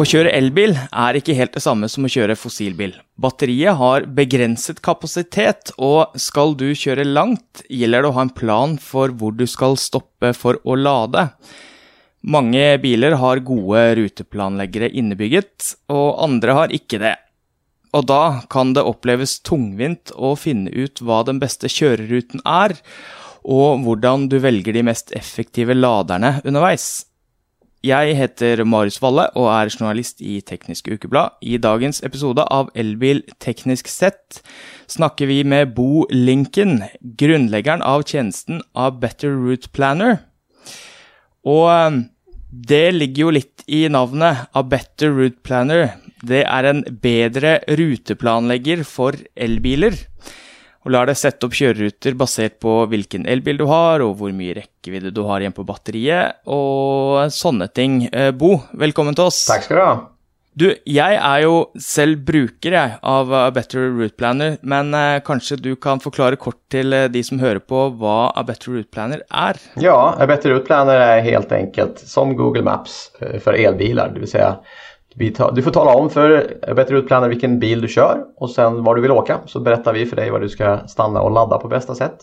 Å kjøre elbil er ikke helt det samme som å kjøre fossilbil. Batteriet har begrenset kapasitet, og skal du kjøre langt, gjelder det å ha en plan for hvor du skal stoppe for å lade. Mange biler har gode ruteplanleggere innebygget, og andre har ikke det. Og da kan det oppleves tungvint å finne ut hva den beste kjøreruten er, og hvordan du velger de mest effektive laderne underveis. Jeg heter Marius Valle og er journalist i Teknisk Ukeblad. I dagens episode av Elbil teknisk sett snakker vi med Bo Lincoln, grunnleggeren av tjenesten av Better Route Planner. Og um, det ligger jo litt i navnet av Better Route Planner. Det er en bedre ruteplanlegger for elbiler og lar deg sette opp kjøreruter basert på hvilken elbil du har, og hvor mye rekkevidde du har igjen på batteriet, og sånne ting. Eh, Bo, velkommen til oss. Takk skal du ha. Du, jeg er jo selv bruker jeg, av A Better Route Planner, men eh, kanskje du kan forklare kort til eh, de som hører på hva A Better Route Planner er? Ja, A Better Route Planner er helt enkelt som Google Maps eh, for elbiler. Det vill säga du får tala om för Better Route Planner vilken bil du kör och sen var du vill åka. Så berättar vi för dig var du ska stanna och ladda på bästa sätt.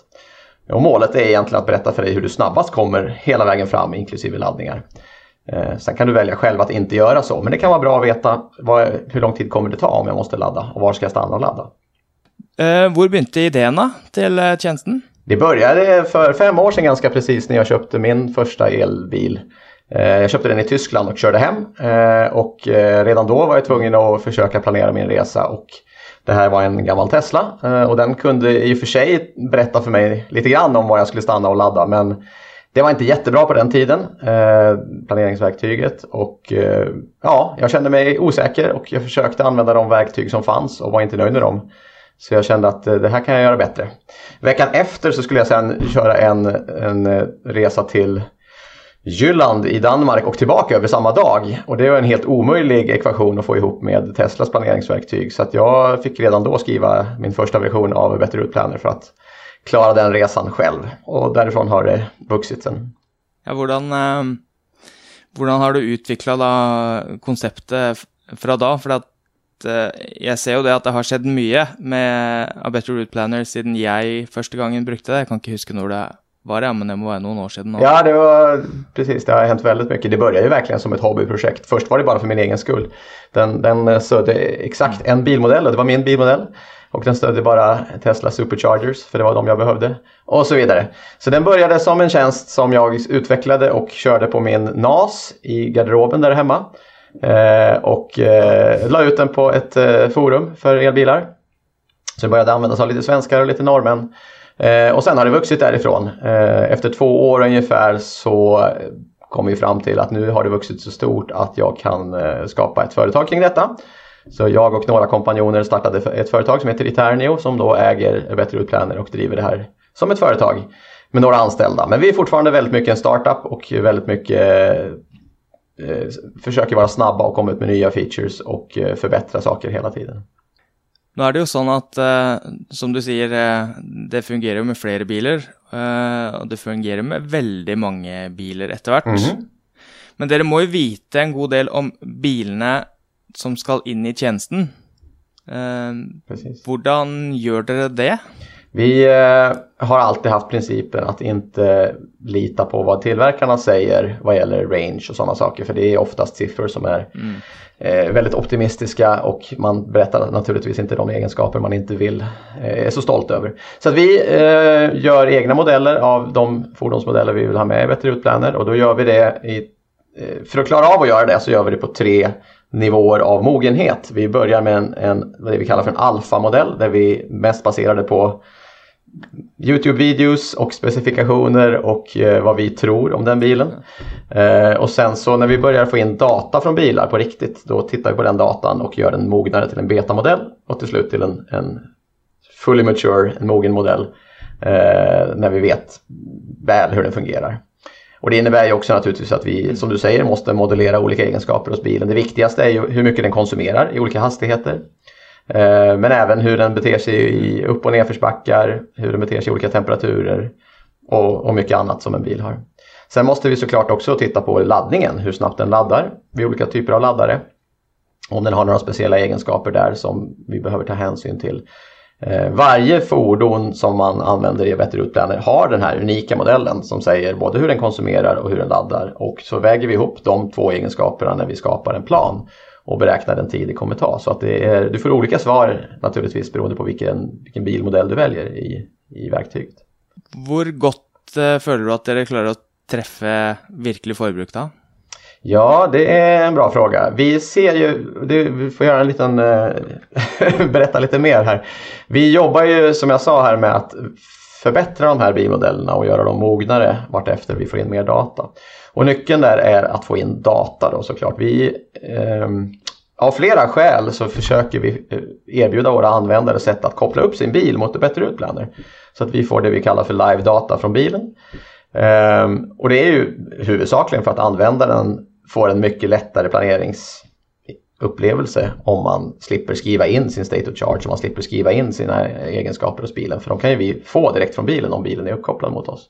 Och målet är egentligen att berätta för dig hur du snabbast kommer hela vägen fram inklusive laddningar. Eh, sen kan du välja själv att inte göra så, men det kan vara bra att veta vad, hur lång tid kommer det ta om jag måste ladda och var ska jag stanna och ladda. Eh, hvor begynte idéerna till eh, tjänsten? Det började för fem år sedan ganska precis när jag köpte min första elbil. Eh, jag köpte den i Tyskland och körde hem eh, och eh, redan då var jag tvungen att försöka planera min resa och det här var en gammal Tesla och den kunde i och för sig berätta för mig lite grann om var jag skulle stanna och ladda men det var inte jättebra på den tiden, planeringsverktyget och ja, jag kände mig osäker och jag försökte använda de verktyg som fanns och var inte nöjd med dem. Så jag kände att det här kan jag göra bättre. Veckan efter så skulle jag sedan köra en, en resa till Jylland i Danmark och tillbaka över samma dag. Och det var en helt omöjlig ekvation att få ihop med Teslas planeringsverktyg. Så att jag fick redan då skriva min första version av Better Route Planner för att klara den resan själv. Och därifrån har det vuxit sen. Ja, hvordan, eh, hvordan har du utvikla konceptet från då? För att eh, ser ju det att det har skett mycket med A Better Route Planner sedan jag första gången brukte det. Jag kan inte huska när det var det, men det var någon år sedan. Ja, det var precis. Det har hänt väldigt mycket. Det började ju verkligen som ett hobbyprojekt. Först var det bara för min egen skull. Den, den eh, stödde exakt en bilmodell och det var min bilmodell. Och den stödde bara Tesla Superchargers för det var de jag behövde. Och så vidare. Så den började som en tjänst som jag utvecklade och körde på min NAS i garderoben där hemma. Eh, och eh, la ut den på ett eh, forum för elbilar. Så det började användas av lite svenskar och lite norrmän. Eh, och sen har det vuxit därifrån. Eh, efter två år ungefär så kom vi fram till att nu har det vuxit så stort att jag kan eh, skapa ett företag kring detta. Så jag och några kompanjoner startade ett företag som heter Eternio som då äger Better Planner och driver det här som ett företag med några anställda. Men vi är fortfarande väldigt mycket en startup och väldigt mycket eh, försöker vara snabba och komma ut med nya features och eh, förbättra saker hela tiden. Nå er det jo sånn at, uh, som du sier, uh, det fungerer jo med flere biler. Uh, og det fungerer med veldig mange biler etter hvert. Mm -hmm. Men dere må jo vite en god del om bilene som skal inn i tjenesten. hvordan gjør dere det? Vi har alltid haft principen att inte lita på vad tillverkarna säger vad gäller range och sådana saker. För det är oftast siffror som är mm eh, väldigt optimistiska och man berättar naturligtvis inte de egenskaper man inte vill eh, är så stolt över. Så att vi eh, gör egna modeller av de fordonsmodeller vi vill ha med i Better Utplaner och då gör vi det i, eh, för att klara av att göra det så gör vi det på tre nivåer av mogenhet. Vi börjar med en, en vad vi kallar för en alfamodell där vi mest baserade på Youtube-videos och specifikationer och eh, vad vi tror om den bilen. Eh, och sen så när vi börjar få in data från bilar på riktigt då tittar vi på den datan och gör den mognare till en betamodell och till slut till en, en fully mature, en mogen modell eh, när vi vet väl hur den fungerar. Och det innebär ju också naturligtvis att vi, som du säger, måste modellera olika egenskaper hos bilen. Det viktigaste är ju hur mycket den konsumerar i olika hastigheter. Eh, men även hur den beter sig i upp och nedförsbackar, hur den beter sig i olika temperaturer och, och mycket annat som en bil har. Sen måste vi såklart också titta på laddningen, hur snabbt den laddar vid olika typer av laddare. om den har några speciella egenskaper där som vi behöver ta hänsyn till. Eh, varje fordon som man använder i Better Route har den här unika modellen som säger både hur den konsumerar och hur den laddar och så väger vi ihop de två egenskaperna när vi skapar en plan och beräknar den tid det kommer ta. Så att det är, du får olika svar naturligtvis beroende på vilken, vilken bilmodell du väljer i, i verktyget. Hur gott uh, följer du att ni klarar att träffa verklig förbruk då? Ja, det är en bra fråga. Vi ser ju, det, vi får göra en liten, äh, berätta lite mer här. Vi jobbar ju som jag sa här med att förbättra de här bilmodellerna och göra dem mognare vartefter vi får in mer data. Och nyckeln där är att få in data då såklart. Vi, eh, av flera skäl så försöker vi eh, erbjuda våra användare sätt att koppla upp sin bil mot bättre utplaner. Så att vi får det vi kallar för live data från bilen. Eh, och det är ju huvudsakligen för att användaren får en mycket lättare planerings upplevelse om man slipper skriva in sin state of charge, om man slipper skriva in sina egenskaper hos bilen. För de kan ju vi få direkt från bilen om bilen är uppkopplad mot oss.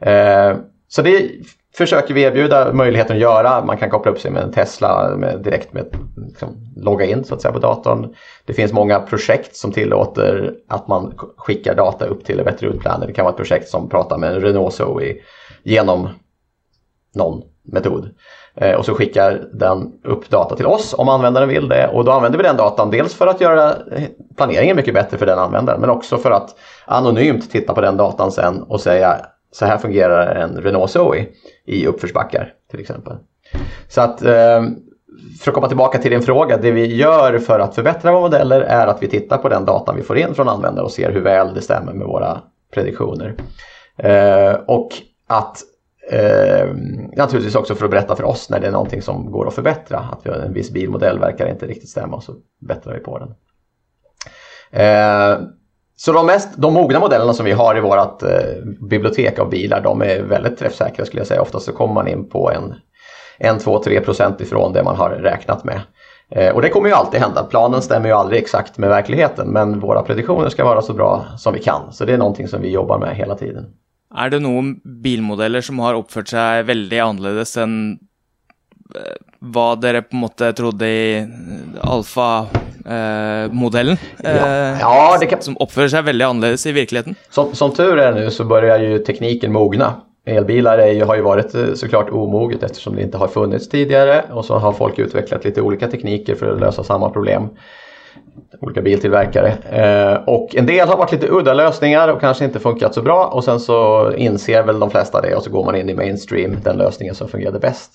Eh, så det försöker vi erbjuda möjligheten att göra. Man kan koppla upp sig med en Tesla med, direkt med liksom, logga in så att säga på datorn. Det finns många projekt som tillåter att man skickar data upp till bättre utplaner. Det kan vara ett projekt som pratar med en Renault Zoe genom någon metod. Eh, och så skickar den upp data till oss om användaren vill det. Och då använder vi den datan dels för att göra eh, planeringen mycket bättre för den användaren men också för att anonymt titta på den datan sen och säga så här fungerar en Renault Zoe i uppförsbackar till exempel. Så att eh, för att komma tillbaka till din fråga, det vi gör för att förbättra våra modeller är att vi tittar på den datan vi får in från användare och ser hur väl det stämmer med våra prediktioner. Eh, och att eh, naturligtvis också för att berätta för oss när det är någonting som går att förbättra. Att en viss bilmodell verkar inte riktigt stämma och så bättrar vi på den. Eh, så de, mest, de mogna modellerna som vi har i vårt eh, bibliotek av bilar, de är väldigt träffsäkra skulle jag säga. Oftast så kommer man in på en, en 2-3 procent ifrån det man har räknat med. Eh, och det kommer ju alltid hända. Planen stämmer ju aldrig exakt med verkligheten men våra prediktioner ska vara så bra som vi kan. Så det är någonting som vi jobbar med hela tiden. Är det några bilmodeller som har uppfört sig väldigt annorlunda än eh, vad dere på måte trodde i Eh, modellen. Ja. Eh, ja, kan... Som uppför sig väldigt annorlunda i verkligheten. Som, som tur är nu så börjar ju tekniken mogna. Elbilar är ju, har ju varit eh, såklart omoget eftersom det inte har funnits tidigare och så har folk utvecklat lite olika tekniker för att lösa samma problem. Olika biltillverkare. Eh, och en del har varit lite udda lösningar och kanske inte funkat så bra och sen så inser väl de flesta det och så går man in i mainstream, den lösningen som fungerade bäst.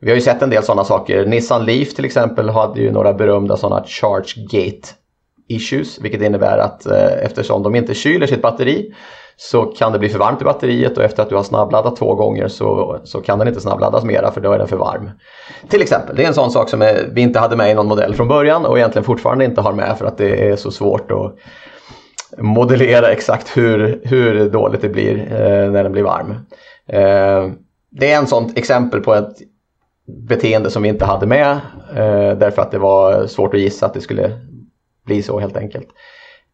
Vi har ju sett en del sådana saker. Nissan Leaf till exempel hade ju några berömda sådana charge gate issues, vilket innebär att eh, eftersom de inte kyler sitt batteri så kan det bli för varmt i batteriet och efter att du har snabbladdat två gånger så, så kan den inte snabbladdas mera för då är den för varm. Till exempel, det är en sån sak som vi inte hade med i någon modell från början och egentligen fortfarande inte har med för att det är så svårt att modellera exakt hur, hur dåligt det blir eh, när den blir varm. Eh, det är en sånt exempel på ett beteende som vi inte hade med eh, därför att det var svårt att gissa att det skulle bli så helt enkelt.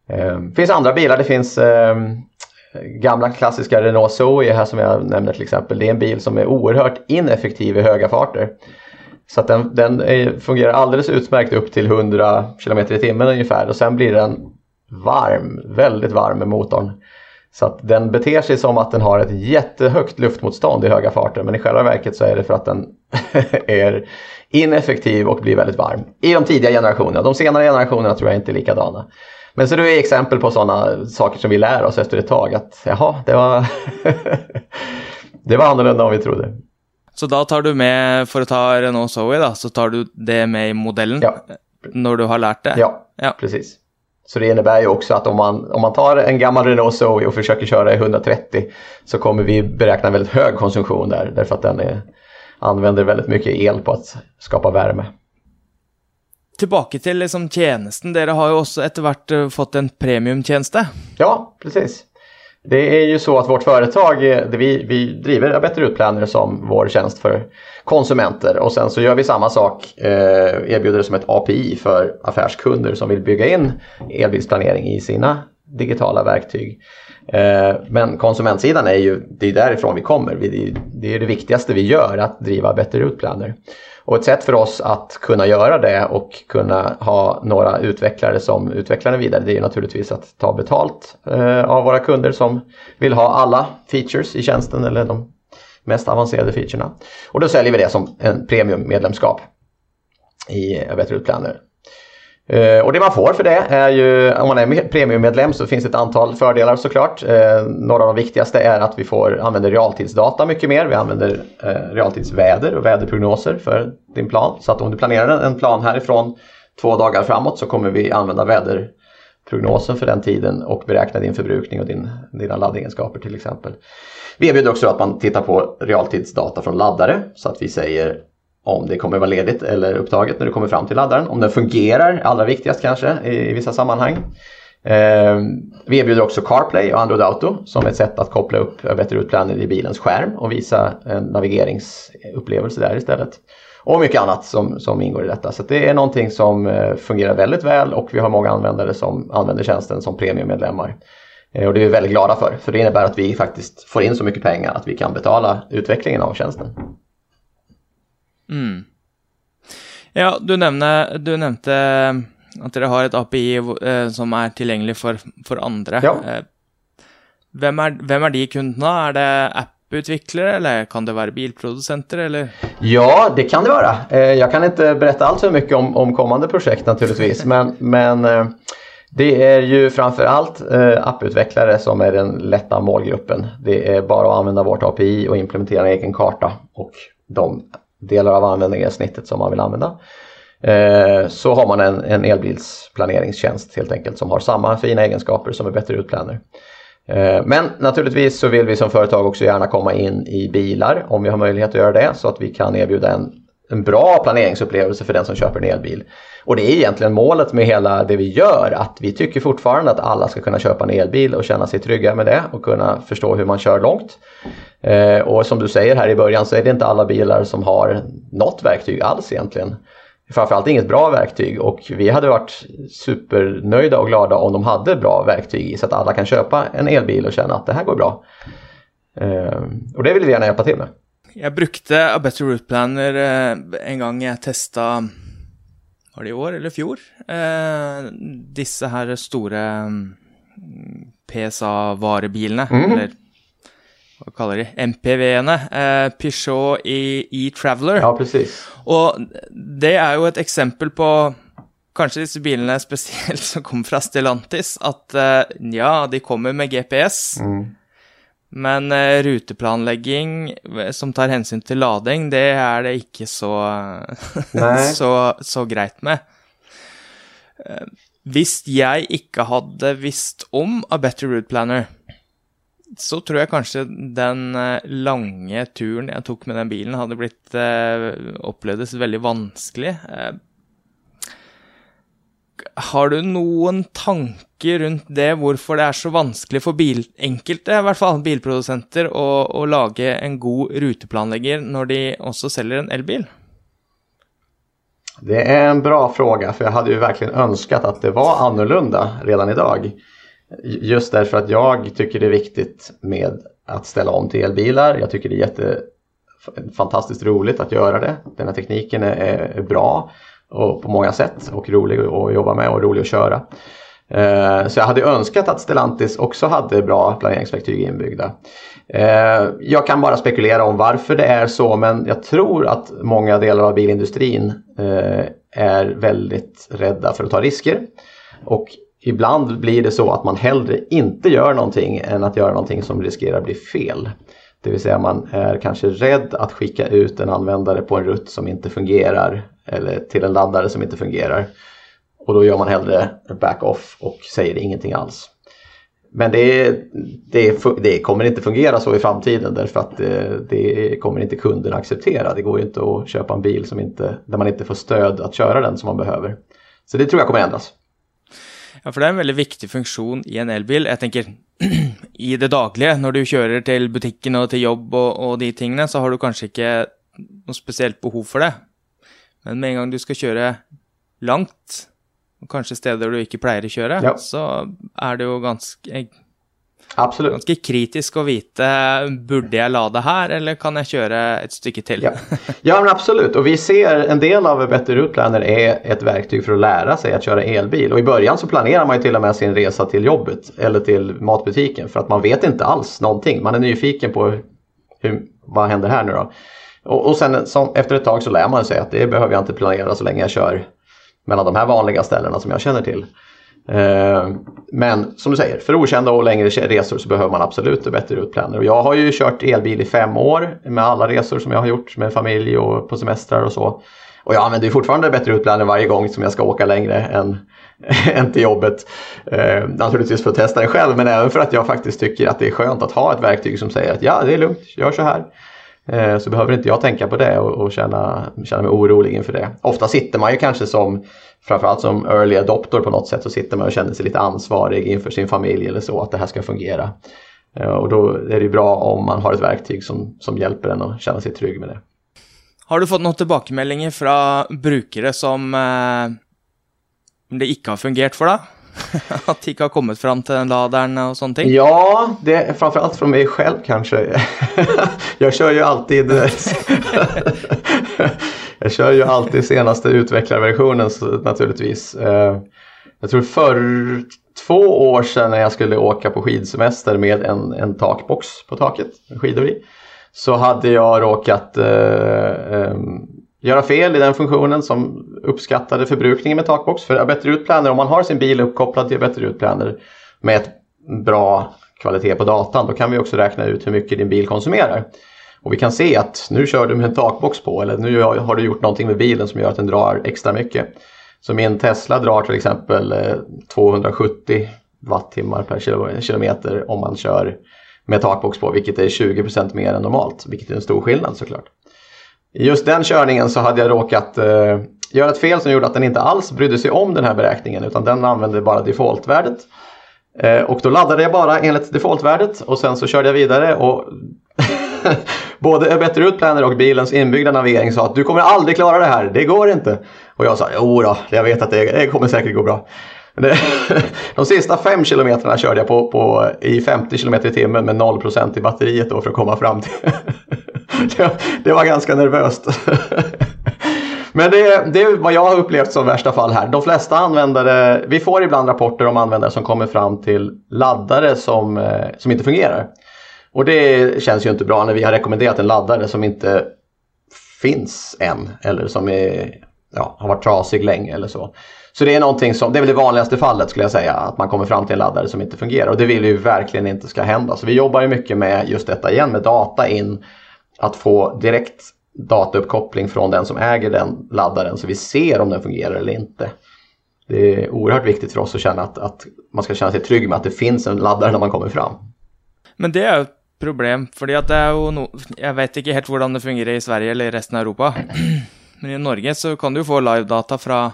Eh, det finns andra bilar, det finns eh, gamla klassiska Renault Zoe här som jag nämnde till exempel. Det är en bil som är oerhört ineffektiv i höga farter. Så att den, den är, fungerar alldeles utmärkt upp till 100 km i timmen ungefär och sen blir den varm, väldigt varm med motorn. Så att den beter sig som att den har ett jättehögt luftmotstånd i höga farter men i själva verket så är det för att den är ineffektiv och blir väldigt varm. I de tidiga generationerna. De senare generationerna tror jag inte är likadana. Men så det är exempel på sådana saker som vi lär oss efter ett tag att jaha, det var, det var annorlunda än vi trodde. Så då tar du med, för att ta Renault Zoe då, så tar du det med i modellen? Ja. När du har lärt det? Ja, ja. precis. Så det innebär ju också att om man, om man tar en gammal Renault Zoe och försöker köra i 130 så kommer vi beräkna väldigt hög konsumtion där därför att den är, använder väldigt mycket el på att skapa värme. Tillbaka till liksom tjänsten, Dere har ju också efterhvert eh, fått en premiumtjänst. Ja, precis. Det är ju så att vårt företag, eh, vi, vi driver Better Utplaner som vår tjänst för konsumenter och sen så gör vi samma sak, eh, erbjuder det som ett API för affärskunder som vill bygga in elbilsplanering i sina digitala verktyg. Eh, men konsumentsidan är ju, det är därifrån vi kommer. Det är det viktigaste vi gör, att driva bättre utplaner. Och ett sätt för oss att kunna göra det och kunna ha några utvecklare som utvecklar det vidare det är naturligtvis att ta betalt eh, av våra kunder som vill ha alla features i tjänsten eller de mest avancerade featurerna. Och då säljer vi det som en premiummedlemskap i Better Planner. Eh, och det man får för det är ju, om man är premiummedlem så finns det ett antal fördelar såklart. Eh, några av de viktigaste är att vi får använda realtidsdata mycket mer. Vi använder eh, realtidsväder och väderprognoser för din plan. Så att om du planerar en plan härifrån två dagar framåt så kommer vi använda väderprognosen för den tiden och beräkna din förbrukning och din, dina laddegenskaper till exempel. Vi erbjuder också att man tittar på realtidsdata från laddare så att vi säger om det kommer vara ledigt eller upptaget när du kommer fram till laddaren. Om den fungerar, allra viktigast kanske i, i vissa sammanhang. Eh, vi erbjuder också CarPlay och Android Auto som ett sätt att koppla upp bättre utplaner i bilens skärm och visa en navigeringsupplevelse där istället. Och mycket annat som, som ingår i detta. Så det är någonting som eh, fungerar väldigt väl och vi har många användare som använder tjänsten som premiummedlemmar. Eh, och det är vi väldigt glada för, för det innebär att vi faktiskt får in så mycket pengar att vi kan betala utvecklingen av tjänsten. Mm. Ja, du, nevne, du, nevnte at dere har et API eh, som er tilgjengelig for, for andre. Ja. Eh, hvem, er, hvem, er, de kundene? Er det apputviklare eller kan det vara bilproducenter? Eller? Ja, det kan det vara. Eh, jag kan inte berätta allt för mycket om, om kommande projekt naturligtvis, men, men eh, det är ju framförallt eh, apputvecklare som är den lätta målgruppen. Det är bara att använda vårt API och implementera en egen karta och de delar av användargränssnittet som man vill använda. Eh, så har man en, en elbilsplaneringstjänst helt enkelt som har samma fina egenskaper som är bättre utplaner. Eh, men naturligtvis så vill vi som företag också gärna komma in i bilar om vi har möjlighet att göra det så att vi kan erbjuda en, en bra planeringsupplevelse för den som köper en elbil. Och det är egentligen målet med hela det vi gör att vi tycker fortfarande att alla ska kunna köpa en elbil och känna sig trygga med det och kunna förstå hur man kör långt. Eh, och som du säger här i början så är det inte alla bilar som har något verktyg alls egentligen. Framförallt inget bra verktyg och vi hade varit supernöjda och glada om de hade bra verktyg så att alla kan köpa en elbil och känna att det här går bra. Eh, och det vill vi gärna hjälpa till med. Jag brukte A Better Route Planner eh, en gång jag testade, var det i år eller fjor, eh, disse här stora PSA-varebilene, mm. eller vad kallar de, MPV-ene, eh, Peugeot i e-Traveler. Ja, precis. Och det är ju ett exempel på kanske disse bilene speciellt som kommer från Stellantis, att eh, ja, de kommer med GPS, mm. men eh, ruteplanlegging eh, som tar hänsyn till lading, det är det inte så, så, så greit med. Eh, Hvis jeg ikke hadde visst om A Better Route Planner, så tror jag kanskje den eh, lange turen jeg tok med den bilen, hadde blitt eh, opplevdes veldig vanskelig. Eh, har du noen tanker rundt det, hvorfor det er så vanskelig for bil, enkelte, i hvert fall bilprodusenter, å, å lage en god ruteplanlegger når de også selger en elbil? Det är en bra fråga för jag hade ju verkligen önskat att det var annorlunda redan idag. Just därför att jag tycker det är viktigt med att ställa om till elbilar. Jag tycker det är jätte, fantastiskt roligt att göra det. Den här tekniken är, är bra och på många sätt och rolig att jobba med och rolig att köra. Eh, så jag hade önskat att Stellantis också hade bra planeringsverktyg inbyggda. Eh, jag kan bara spekulera om varför det är så men jag tror att många delar av bilindustrin eh, är väldigt rädda för att ta risker. Och ibland blir det så att man hellre inte gör någonting än att göra någonting som riskerar att bli fel. Det vill säga man är kanske rädd att skicka ut en användare på en rutt som inte fungerar eller till en laddare som inte fungerar. Och då gör man hellre back-off och säger ingenting alls. Men det, det, det, kommer inte fungera så i framtiden därför att det, det, kommer inte kunderna acceptera. Det går inte att köpa en bil som inte, där man inte får stöd att köra den som man behöver. Så det tror jag kommer ändras. Ja, för det är en väldigt viktig funktion i en elbil. Jag tänker i det dagliga, när du kör till butiken och till jobb och, och de tingene, så har du kanske inte något speciellt behov för det. Men med en gång du ska köra långt och kanske steder du inte pleier å kjøre, Ja. så är det ju ganska Absolut. ganska kritisk att veta, borde jag ladda här eller kan jag köra ett stycke till? Ja. ja, men absolut. Och vi ser en del av Better Route Planner är ett verktyg för att lära sig att köra elbil. Och i början så planerar man ju till och med sin resa till jobbet eller till matbutiken för att man vet inte alls någonting. Man är nyfiken på hur, vad händer här nu då? Och, och sen som, efter ett tag så lär man sig att det behöver jag inte planera så länge jag kör mellan de här vanliga ställena som jag känner till. Eh, men som du säger, för okända och längre resor så behöver man absolut bättre utplaner. Och jag har ju kört elbil i fem år med alla resor som jag har gjort med familj och på semestrar och så. Och jag använder ju fortfarande bättre utplaner varje gång som jag ska åka längre än, än till jobbet. Eh, naturligtvis för att testa det själv men även för att jag faktiskt tycker att det är skönt att ha ett verktyg som säger att ja, det är lugnt, gör så här. Eh, så behöver inte jag tänka på det och, och känna, känna mig orolig inför det. Ofta sitter man ju kanske som, framförallt som early adopter på något sätt, så sitter man och känner sig lite ansvarig inför sin familj eller så, att det här ska fungera. Eh, och då är det bra om man har ett verktyg som, som hjälper en att känna sig trygg med det. Har du fått några tillbakemeldinger från brukare som eh, det inte har fungerat för dig? Att de inte har kommit fram till den ladern och sånt? Ja, det är framförallt från mig själv kanske. jag kör ju alltid Jag kör ju alltid senaste utvecklarversionen så naturligtvis. Eh, jag tror för två år sedan när jag skulle åka på skidsemester med en, en takbox på taket, skidor i. Så hade jag råkat eh, eh, göra fel i den funktionen som uppskattade förbrukningen med takbox. För Better Utplaner, om man har sin bil uppkopplad till Better Utplaner med ett bra kvalitet på datan, då kan vi också räkna ut hur mycket din bil konsumerar. Och vi kan se att nu kör du med en takbox på eller nu har du gjort någonting med bilen som gör att den drar extra mycket. Så min Tesla drar till exempel eh, 270 wattimmar per kilometer om man kör med takbox på, vilket är 20% mer än normalt, vilket är en stor skillnad såklart. I just den körningen så hade jag råkat eh, göra ett fel som gjorde att den inte alls brydde sig om den här beräkningen utan den använde bara defaultvärdet. Eh, och då laddade jag bara enligt defaultvärdet och sen så körde jag vidare och både A Better Route Planner och bilens inbyggda navigering sa att du kommer aldrig klara det här, det går inte. Och jag sa jo då, jag vet att det, det kommer säkert gå bra. De sista fem kilometrarna körde jag på, på i 50 km i timmen med 0% i batteriet då för att komma fram till. det, det var ganska nervöst. Men det, det är vad jag har upplevt som värsta fall här. De flesta användare, vi får ibland rapporter om användare som kommer fram till laddare som, eh, som inte fungerar. Och det känns ju inte bra när vi har rekommenderat en laddare som inte finns än eller som är, ja, har varit trasig länge eller så. Så det är någonting som, det är väl det vanligaste fallet skulle jag säga, att man kommer fram till en laddare som inte fungerar och det vill vi ju verkligen inte ska hända. Så vi jobbar ju mycket med just detta igen, med data in, att få direkt datauppkoppling från den som äger den laddaren så vi ser om den fungerar eller inte. Det är oerhört viktigt för oss att känna att, att man ska känna sig trygg med att det finns en laddare när man kommer fram. Men det är ett problem, för det är ju no Jag vet inte helt hur det fungerar i Sverige eller i resten av Europa. Men i Norge så kan du få live-data från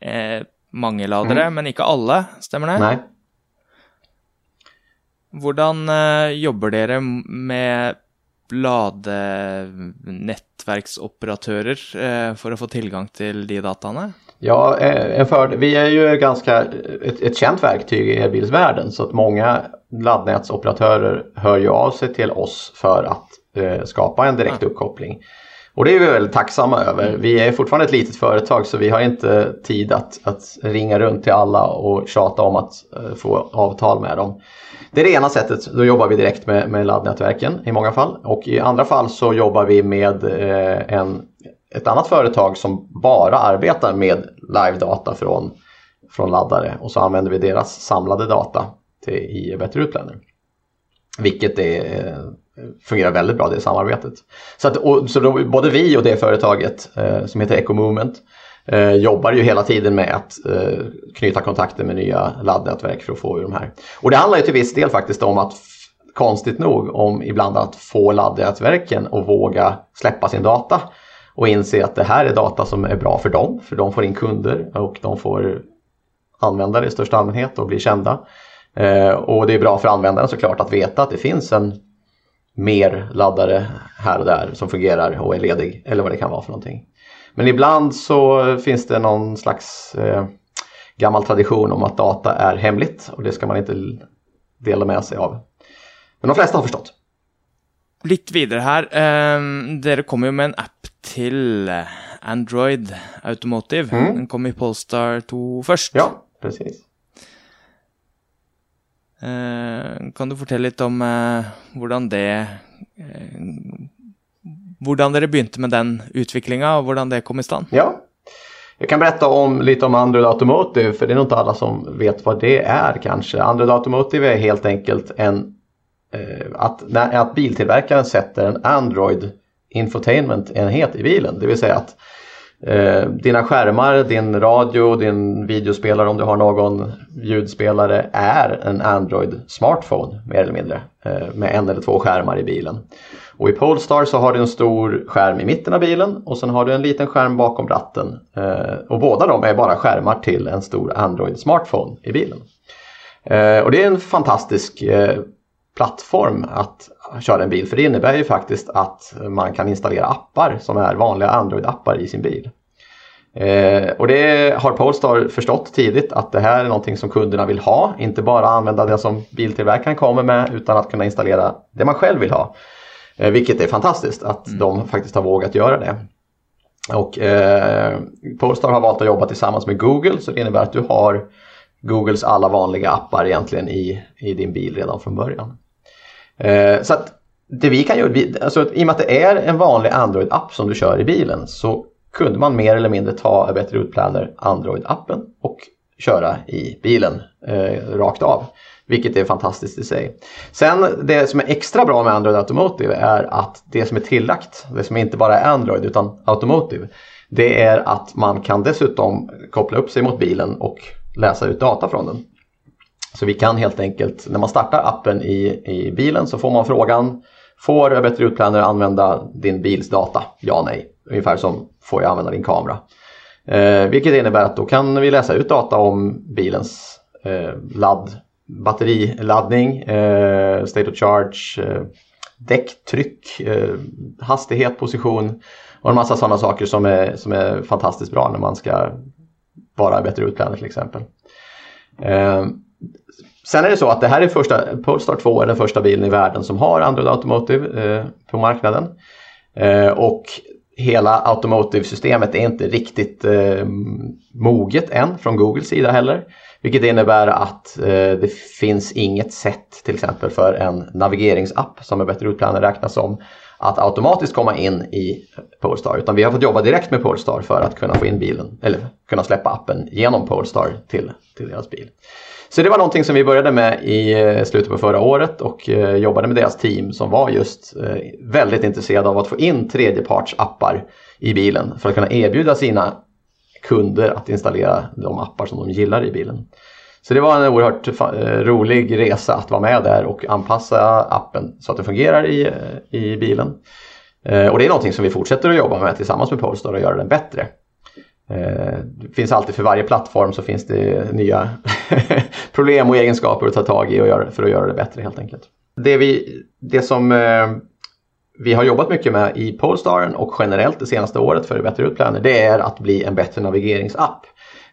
eh, mange ladere, Mm. men inte alla, stämmer det? Nej. Hvordan eh, jobber dere med ladenettverksoperatører eh, for å få tilgang til de dataene? Ja, eh, en för, vi är ju ganska ett, ett känt verktyg i elbilsvärlden så att många laddnätsoperatörer hör ju av sig till oss för att eh, skapa en direkt uppkoppling. Och det är vi väldigt tacksamma över. Vi är fortfarande ett litet företag så vi har inte tid att, att ringa runt till alla och tjata om att uh, få avtal med dem. Det är det ena sättet, då jobbar vi direkt med, med laddnätverken i många fall. Och i andra fall så jobbar vi med uh, en, ett annat företag som bara arbetar med live-data från, från laddare. Och så använder vi deras samlade data till, i Better Utplaner. Vilket är, eh, fungerar väldigt bra det samarbetet. Så, att, och, så då, både vi och det företaget eh, som heter Eco Movement eh, jobbar ju hela tiden med att eh, knyta kontakter med nya laddnätverk för att få ur de här. Och det handlar ju till viss del faktiskt om att, konstigt nog, om ibland att få laddnätverken att våga släppa sin data och inse att det här är data som är bra för dem, för de får in kunder och de får användare i största allmänhet och blir kända. Eh, och det är bra för användaren såklart att veta att det finns en mer laddare här och där som fungerar och är ledig eller vad det kan vara för någonting. Men ibland så finns det någon slags eh, gammal tradition om att data är hemligt och det ska man inte dela med sig av. Men de flesta har förstått. Litt videre her. Eh, dere kommer jo med en app til Android Automotive. Mm. Den kom i Polestar 2 først. Ja, precis. Eh, kan du fortelle litt om eh, hvordan det eh, Hvordan dere begynte med den utviklinga, och hur det kom i stand? Ja, jag kan berätta om, lite om Android Automotive, för det är nog inte alla som vet vad det är kanske. Android Automotive är helt enkelt en eh, att, när, att biltillverkaren sätter en Android infotainment-enhet i bilen. Det vill säga att eh, dina skärmar, din radio, din videospelare om du har någon ljudspelare är en Android smartphone mer eller mindre. Eh, med en eller två skärmar i bilen. Och i Polestar så har du en stor skärm i mitten av bilen och sen har du en liten skärm bakom ratten. Eh, och båda de är bara skärmar till en stor Android smartphone i bilen. Eh, och det är en fantastisk eh, plattform att köra en bil för det innebär ju faktiskt att man kan installera appar som är vanliga Android-appar i sin bil. Eh, och det har Polestar förstått tidigt att det här är någonting som kunderna vill ha. Inte bara använda det som biltillverkaren kommer med utan att kunna installera det man själv vill ha. Eh, vilket är fantastiskt att mm. de faktiskt har vågat göra det. Och eh, Polestar har valt att jobba tillsammans med Google så det innebär att du har Googles alla vanliga appar egentligen i, i din bil redan från början. Eh, så att det vi kan göra, vi, alltså, i och med att det är en vanlig Android-app som du kör i bilen så kunde man mer eller mindre ta A Better Route Planner Android-appen och köra i bilen eh, rakt av. Vilket är fantastiskt i sig. Sen det som är extra bra med Android Automotive är att det som är tillagt, det som inte bara är Android utan Automotive, det är att man kan dessutom koppla upp sig mot bilen och läsa ut data från den. Så vi kan helt enkelt, när man startar appen i, i bilen så får man frågan Får Bättre Utplaner använda din bils data? Ja, nej. Ungefär som får jag använda din kamera? Eh, vilket innebär att då kan vi läsa ut data om bilens eh, ladd batteriladdning, eh, state of charge, eh, däcktryck, eh, hastighet, position och en massa sådana saker som är, som är fantastiskt bra när man ska vara bättre utplaner till exempel. Eh, Sen är det så att det här är första, Polestar 2 är den första bilen i världen som har Android Automotive eh, på marknaden. Eh, och hela Automotive-systemet är inte riktigt eh, moget än från Googles sida heller. Vilket innebär att eh, det finns inget sätt till exempel för en navigeringsapp som är bättre utplanerad räknas som att automatiskt komma in i Polestar. Utan vi har fått jobba direkt med Polestar för att kunna få in bilen eller kunna släppa appen genom Polestar till, till deras bil. Så det var någonting som vi började med i eh, slutet på förra året och eh, jobbade med deras team som var just eh, väldigt intresserade av att få in tredjepartsappar i bilen för att kunna erbjuda sina kunder att installera de appar som de gillar i bilen. Så det var en oerhört rolig resa att vara med där och anpassa appen så att det fungerar i, i bilen. Och det är någonting som vi fortsätter att jobba med tillsammans med Polestar och göra den bättre. Eh, det finns alltid för varje plattform så finns det nya problem och egenskaper att ta tag i och göra, för att göra det bättre helt enkelt. Det, vi, det som eh, vi har jobbat mycket med i Polestaren och generellt det senaste året för Bättre Utplaner det är att bli en bättre navigeringsapp.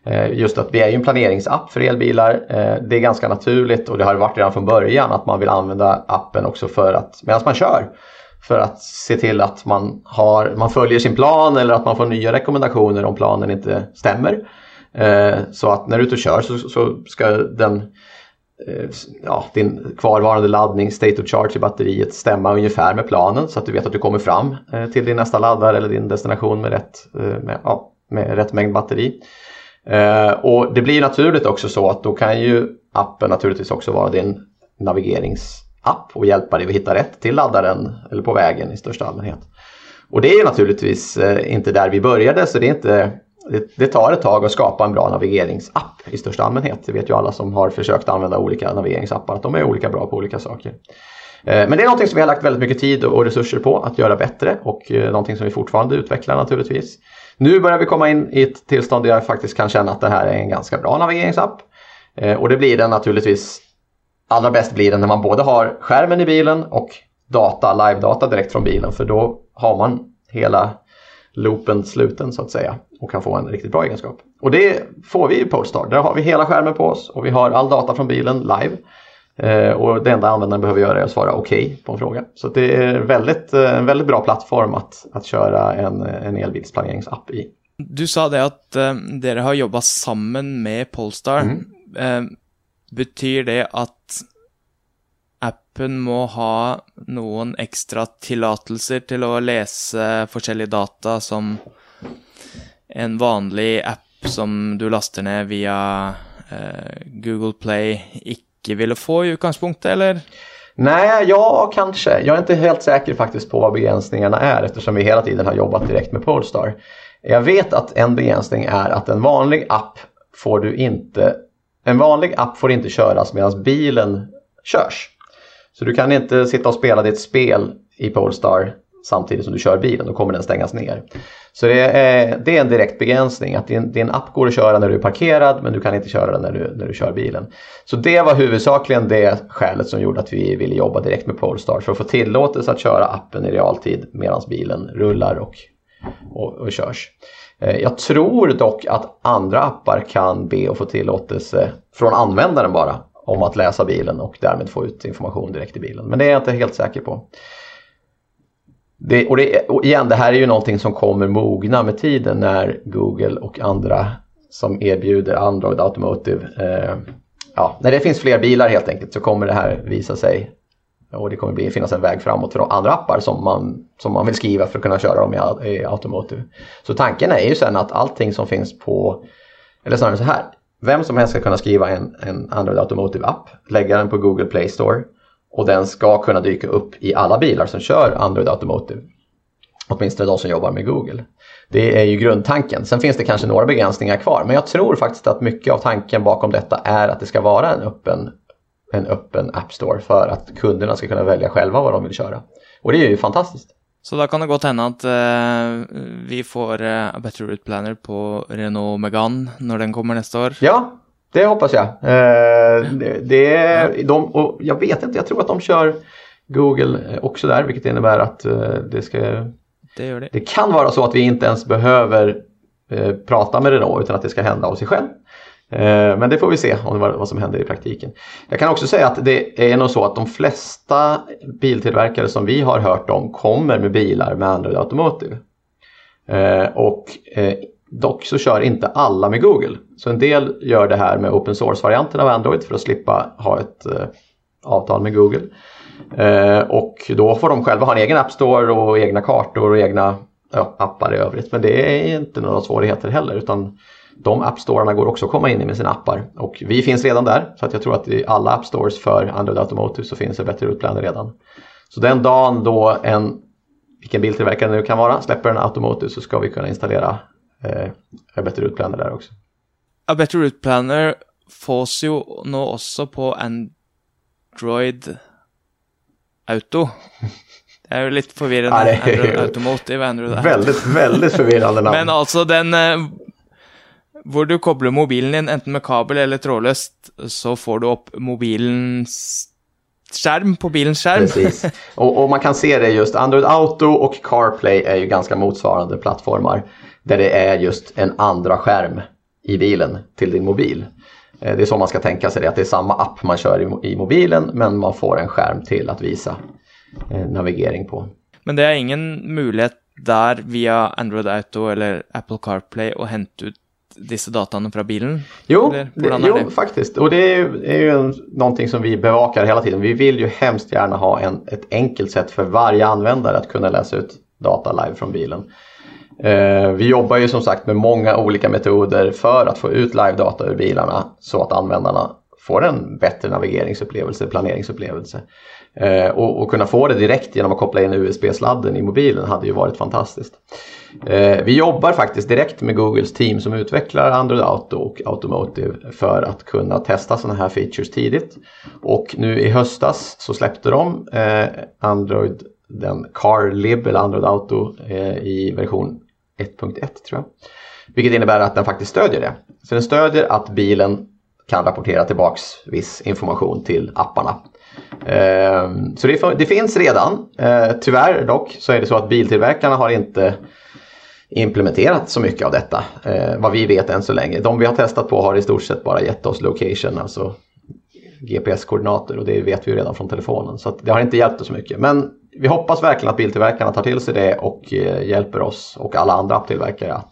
Eh, just att vi är ju en planeringsapp för elbilar. Det är ganska naturligt och det har varit redan från början att man vill använda appen också för att medan man kör. För att se till att man, har, man följer sin plan eller att man får nya rekommendationer om planen inte stämmer. Eh, så att när du är ute och kör så, så ska den Eh, ja, din kvarvarande laddning, state of charge i batteriet stämma ungefär med planen så att du vet att du kommer fram eh, till din nästa laddare eller din destination med rätt, eh, med, ja, med rätt mängd batteri. Eh, och det blir naturligt också så att då kan ju appen naturligtvis också vara din navigerings app och hjälpa dig att hitta rätt till laddaren eller på vägen i största allmänhet. Och det är naturligtvis eh, inte där vi började så det är inte det, tar ett tag att skapa en bra navigeringsapp i största allmänhet. Det vet ju alla som har försökt använda olika navigeringsappar att de är olika bra på olika saker. Eh, men det är någonting som vi har lagt väldigt mycket tid och resurser på att göra bättre och eh, någonting som vi fortfarande utvecklar naturligtvis. Nu börjar vi komma in i ett tillstånd där jag faktiskt kan känna att det här är en ganska bra navigeringsapp. Och det blir den naturligtvis, allra bäst blir den när man både har skärmen i bilen och data, live-data direkt från bilen för då har man hela loopen sluten så att säga och kan få en riktigt bra egenskap. Och det får vi i Polestar. Där har vi hela skärmen på oss och vi har all data från bilen live. Eh, och det enda användaren behöver göra är att svara okej okay på en fråga. Så det är väldigt, eh, en väldigt bra plattform att, att köra en, en elbilsplaneringsapp i. Du sa det att eh, dere har jobbat samman med Polestar. Mm. Eh, betyder det att appen må ha noen ekstra tillatelser til å lese forskjellige data som en vanlig app som du laster ned via eh, Google Play ikke ville få i utgangspunktet, eller? Nej, ja kanske. Jag är inte helt säker faktiskt på vad begränsningarna är eftersom vi hela tiden har jobbat direkt med Polestar. Jag vet att en begränsning är att en vanlig app får du inte en vanlig app får inte köras medan bilen körs. Så du kan inte sitta och spela ditt spel i Polestar samtidigt som du kör bilen, då kommer den stängas ner. Så det är, det är en direkt begränsning, att din, din app går att köra när du är parkerad men du kan inte köra den när du, när du kör bilen. Så det var huvudsakligen det skälet som gjorde att vi ville jobba direkt med Polestar för att få tillåtelse att köra appen i realtid medan bilen rullar och, och, och körs. Eh, jag tror dock att andra appar kan be och få tillåtelse från användaren bara om att läsa bilen och därmed få ut information direkt i bilen. Men det är jag inte helt säker på. Det, och, det, och igen, det här är ju någonting som kommer mogna med tiden när Google och andra som erbjuder Android Automotive, eh, ja, när det finns fler bilar helt enkelt så kommer det här visa sig och det kommer bli, finnas en väg framåt för andra appar som man, som man vill skriva för att kunna köra dem i, i Automotive. Så tanken är ju sen att allting som finns på, eller snarare så här, vem som helst ska kunna skriva en, en Android Automotive-app, lägga den på Google Play Store och den ska kunna dyka upp i alla bilar som kör Android Automotive. Åtminstone de som jobbar med Google. Det är ju grundtanken. Sen finns det kanske några begränsningar kvar men jag tror faktiskt att mycket av tanken bakom detta är att det ska vara en öppen, en öppen App Store för att kunderna ska kunna välja själva vad de vill köra. Och det är ju fantastiskt. Så då kan det gott hända att uh, vi får uh, Better Route Planner på Renault Megane när den kommer nästa år? Ja, det hoppas jag. Uh, det, det, de, och jag vet inte, jag tror att de kör Google också där, vilket innebär att det ska... Det, gör det. det kan vara så att vi inte ens behöver prata med Renault utan att det ska hända av sig själv. Eh, men det får vi se om vad som händer i praktiken. Jag kan också säga att det är nog så att de flesta biltillverkare som vi har hört om kommer med bilar med Android Automotive. Eh, och eh, dock så kör inte alla med Google. Så en del gör det här med open source-varianten av Android för att slippa ha ett avtal med Google. Och då får de själva ha en egen App Store och egna kartor och egna ja, appar i övrigt. Men det är inte några svårigheter heller utan de appstorarna går också att komma in i med sina appar och vi finns redan där så att jag tror att i alla appstores för Android Automotive så finns det bättre utplaner redan. Så den dagen då en, vilken biltillverkare det nu kan vara, släpper en Automotive så ska vi kunna installera eh, bättre utplaner där också. A Better Route Planner fås ju nu också på Android Auto. Det är ju lite förvirrande. Ja, Android Automotive, Android Väldigt, väldigt förvirrande namn. Men alltså den eh, hvor du kobler mobilen din enten med kabel eller trådlöst, så får du upp mobilens skärm på bilens skärm. Precis. Och, och, man kan se det just, Android Auto och CarPlay är ju ganska motsvarande plattformar där det är just en andra skärm i bilen till din mobil. Eh, det är så man ska tänka sig det, att det är samma app man kör i, i mobilen men man får en skärm till att visa eh, navigering på. Men det är ingen möjlighet där via Android Auto eller Apple CarPlay att hämta ut dessa datan från bilen? Jo, jo faktiskt. Och det är är ju en, någonting som vi bevakar hela tiden. Vi vill ju hemskt gärna ha en, ett enkelt sätt för varje användare att kunna läsa ut data live från bilen. Eh, vi jobbar ju som sagt med många olika metoder för att få ut live-data ur bilarna så att användarna får en bättre navigeringsupplevelse, planeringsupplevelse. Eh, och, och, kunna få det direkt genom att koppla in USB-sladden i mobilen hade ju varit fantastiskt. Eh, vi jobbar faktiskt direkt med Googles team som utvecklar Android Auto och Automotive för att kunna testa sådana här features tidigt. Och nu i höstas så släppte de eh, Android, den CarLib eller Android Auto eh, i version 1.1 tror jag. Vilket innebär att den faktiskt stödjer det. Så den stödjer att bilen kan rapportera tillbaks viss information till apparna. Ehm, så det, det finns redan. Eh, tyvärr dock så är det så att biltillverkarna har inte implementerat så mycket av detta. Eh, vad vi vet än så länge. De vi har testat på har i stort sett bara gett oss location, alltså GPS-koordinater och det vet vi ju redan från telefonen. Så det har inte hjälpt oss så mycket. Men vi hoppas verkligen att biltillverkarna tar till sig det och eh, hjälper oss och alla andra apptillverkare att,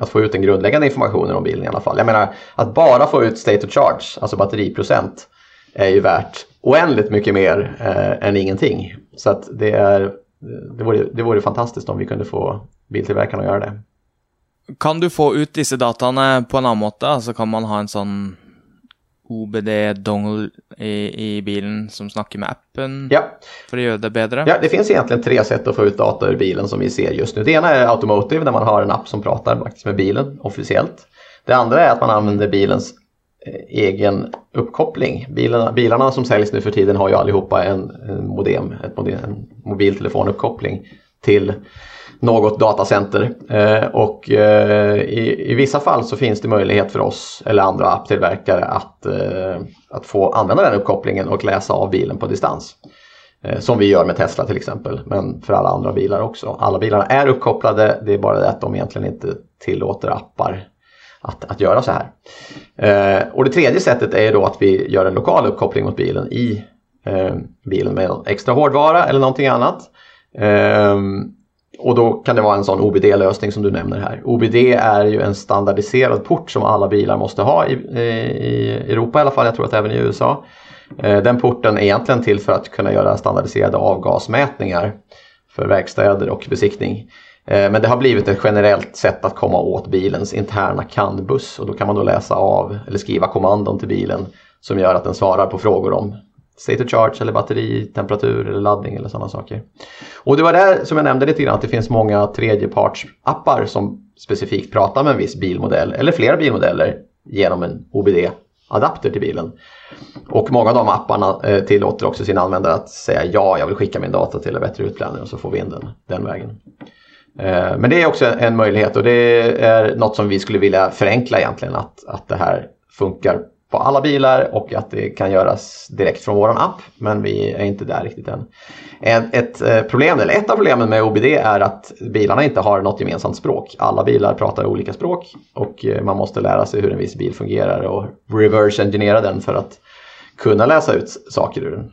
att få ut den grundläggande informationen om bilen i alla fall. Jag menar att bara få ut state of charge, alltså batteriprocent, är ju värt oändligt mycket mer eh, än ingenting. Så att det, är, det, vore, det vore fantastiskt om vi kunde få biltillverkarna att göra det. Kan du få ut dessa datan på en annan måte? Alltså kan man ha en sån OBD-dongle i, i, bilen som snackar med appen ja. för att göra det bättre? Ja, det finns egentligen tre sätt att få ut data ur bilen som vi ser just nu. Det ena är Automotive där man har en app som pratar med bilen officiellt. Det andra är att man använder bilens eh, egen uppkoppling. Bilarna, bilarna som säljs nu för tiden har ju allihopa en, en modem, ett modem, en mobiltelefonuppkoppling till något datacenter. Eh, och eh, i, i, vissa fall så finns det möjlighet för oss eller andra apptillverkare att, eh, att få använda den uppkopplingen och läsa av bilen på distans. Eh, som vi gör med Tesla till exempel, men för alla andra bilar också. Alla bilarna är uppkopplade, det är bara det att de egentligen inte tillåter appar att, att göra så här. Eh, och det tredje sättet är då att vi gör en lokal uppkoppling mot bilen i eh, bilen med extra hårdvara eller någonting annat. Ehm, och då kan det vara en sån OBD-lösning som du nämner här. OBD är ju en standardiserad port som alla bilar måste ha i, i Europa i alla fall, jag tror att även i USA. Ehm, den porten är egentligen till för att kunna göra standardiserade avgasmätningar för verkstäder och besiktning. Ehm, men det har blivit ett generellt sätt att komma åt bilens interna CAN-buss och då kan man då läsa av eller skriva kommandon till bilen som gör att den svarar på frågor om state of charge eller batteri, temperatur eller laddning eller sådana saker. Och det var där som jag nämnde lite grann att det finns många tredjepartsappar som specifikt pratar med en viss bilmodell eller flera bilmodeller genom en OBD-adapter till bilen. Och många av de apparna eh, tillåter också sina användare att säga ja, jag vill skicka min data till en bättre utlänning och så får vi in den den vägen. Eh, men det är också en möjlighet och det är något som vi skulle vilja förenkla egentligen att, att det här funkar på alla bilar och att det kan göras direkt från vår app. Men vi är inte där riktigt än. Ett eh, problem, eller ett av problemen med OBD är att bilarna inte har något gemensamt språk. Alla bilar pratar olika språk och eh, man måste lära sig hur en viss bil fungerar och reverse engineera den för att kunna läsa ut saker ur den.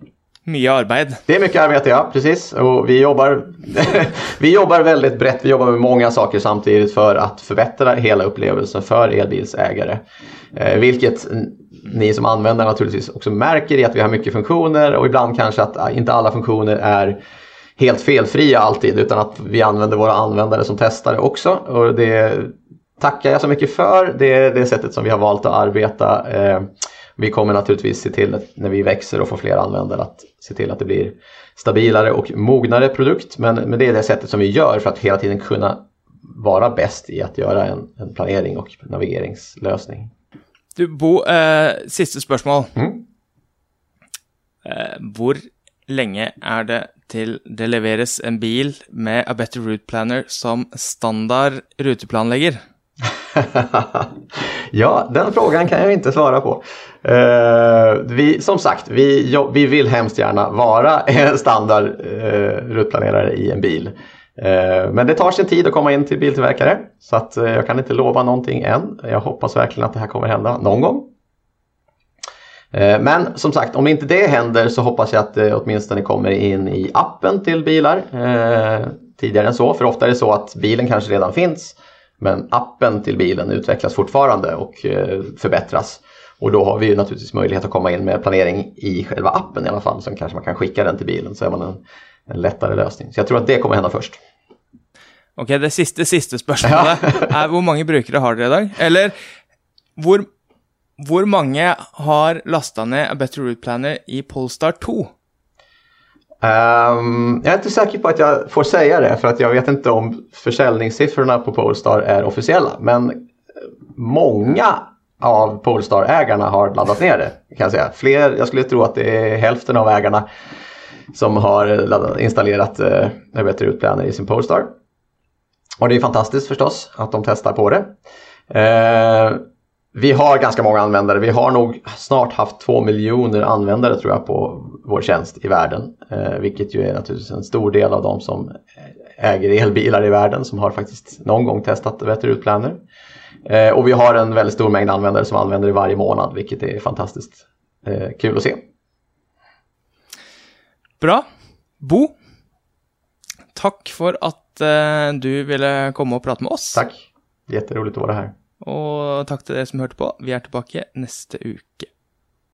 Mycket arbete. Det är mycket arbete, ja. Precis. Och vi, jobbar, vi jobbar väldigt brett. Vi jobbar med många saker samtidigt för att förbättra hela upplevelsen för elbilsägare. Eh, vilket Mm. ni som användare naturligtvis också märker i att vi har mycket funktioner och ibland kanske att äh, inte alla funktioner är helt felfria alltid utan att vi använder våra användare som testare också. Och det tackar jag så mycket för. Det är det sättet som vi har valt att arbeta. Eh, vi kommer naturligtvis se till när vi växer och får fler användare att se till att det blir stabilare och mognare produkt. Men, men det är det sättet som vi gör för att hela tiden kunna vara bäst i att göra en, en planering och navigeringslösning. Du, Bo, eh, siste spørsmål. Mm. Eh, hvor lenge er det til det leveres en bil med A Better Route Planner som standard ruteplanlägger? ja, den frågan kan jag inte svara på. Uh, vi, som sagt, vi, vi vill hemskt gärna vara en standard uh, rutplanerare i en bil. Eh, men det tar sin tid att komma in till biltillverkare så att eh, jag kan inte lova någonting än. Jag hoppas verkligen att det här kommer hända någon gång. Eh, men som sagt, om inte det händer så hoppas jag att det åtminstone kommer in i appen till bilar tidigare än så. För ofta är det så att bilen kanske redan finns men appen till bilen utvecklas fortfarande och förbättras. Och då har vi ju naturligtvis möjlighet att komma in med planering i själva appen i alla fall. Sen kanske man kan skicka den till bilen så är man en en lättare lösning. Så jag tror att det kommer hända först. Ok, det sista, sista spørsmålet ja. er hvor mange brukere har dere i dag? Eller hvor, hvor mange har lasta ned A Better Route Planner i Polestar 2? Um, ehm, jag är inte säker på att jag får säga det för att jag vet inte om försäljningssiffrorna på Polestar är officiella. Men många av Polestar-ägarna har laddat ner det. Kan jag, säga. Fler, jag skulle tro att det är hälften av ägarna som har installerat eh, Bättre Utplaner i sin Polestar. Och det är fantastiskt förstås att de testar på det. Eh, Vi har ganska många användare. Vi har nog snart haft två miljoner användare tror jag på vår tjänst i världen. Eh, vilket ju är naturligtvis en stor del av de som äger elbilar i världen som har faktiskt någon gång testat Vetter utplaner. Eh, och vi har en väldigt stor mängd användare som använder det varje månad vilket är fantastiskt eh, kul att se. Bra. Bo, tack för att eh, du ville komma och prata med oss. Tack. Jätteroligt att vara här. Och tack till er som hørte på. Vi är tillbaka nästa uke.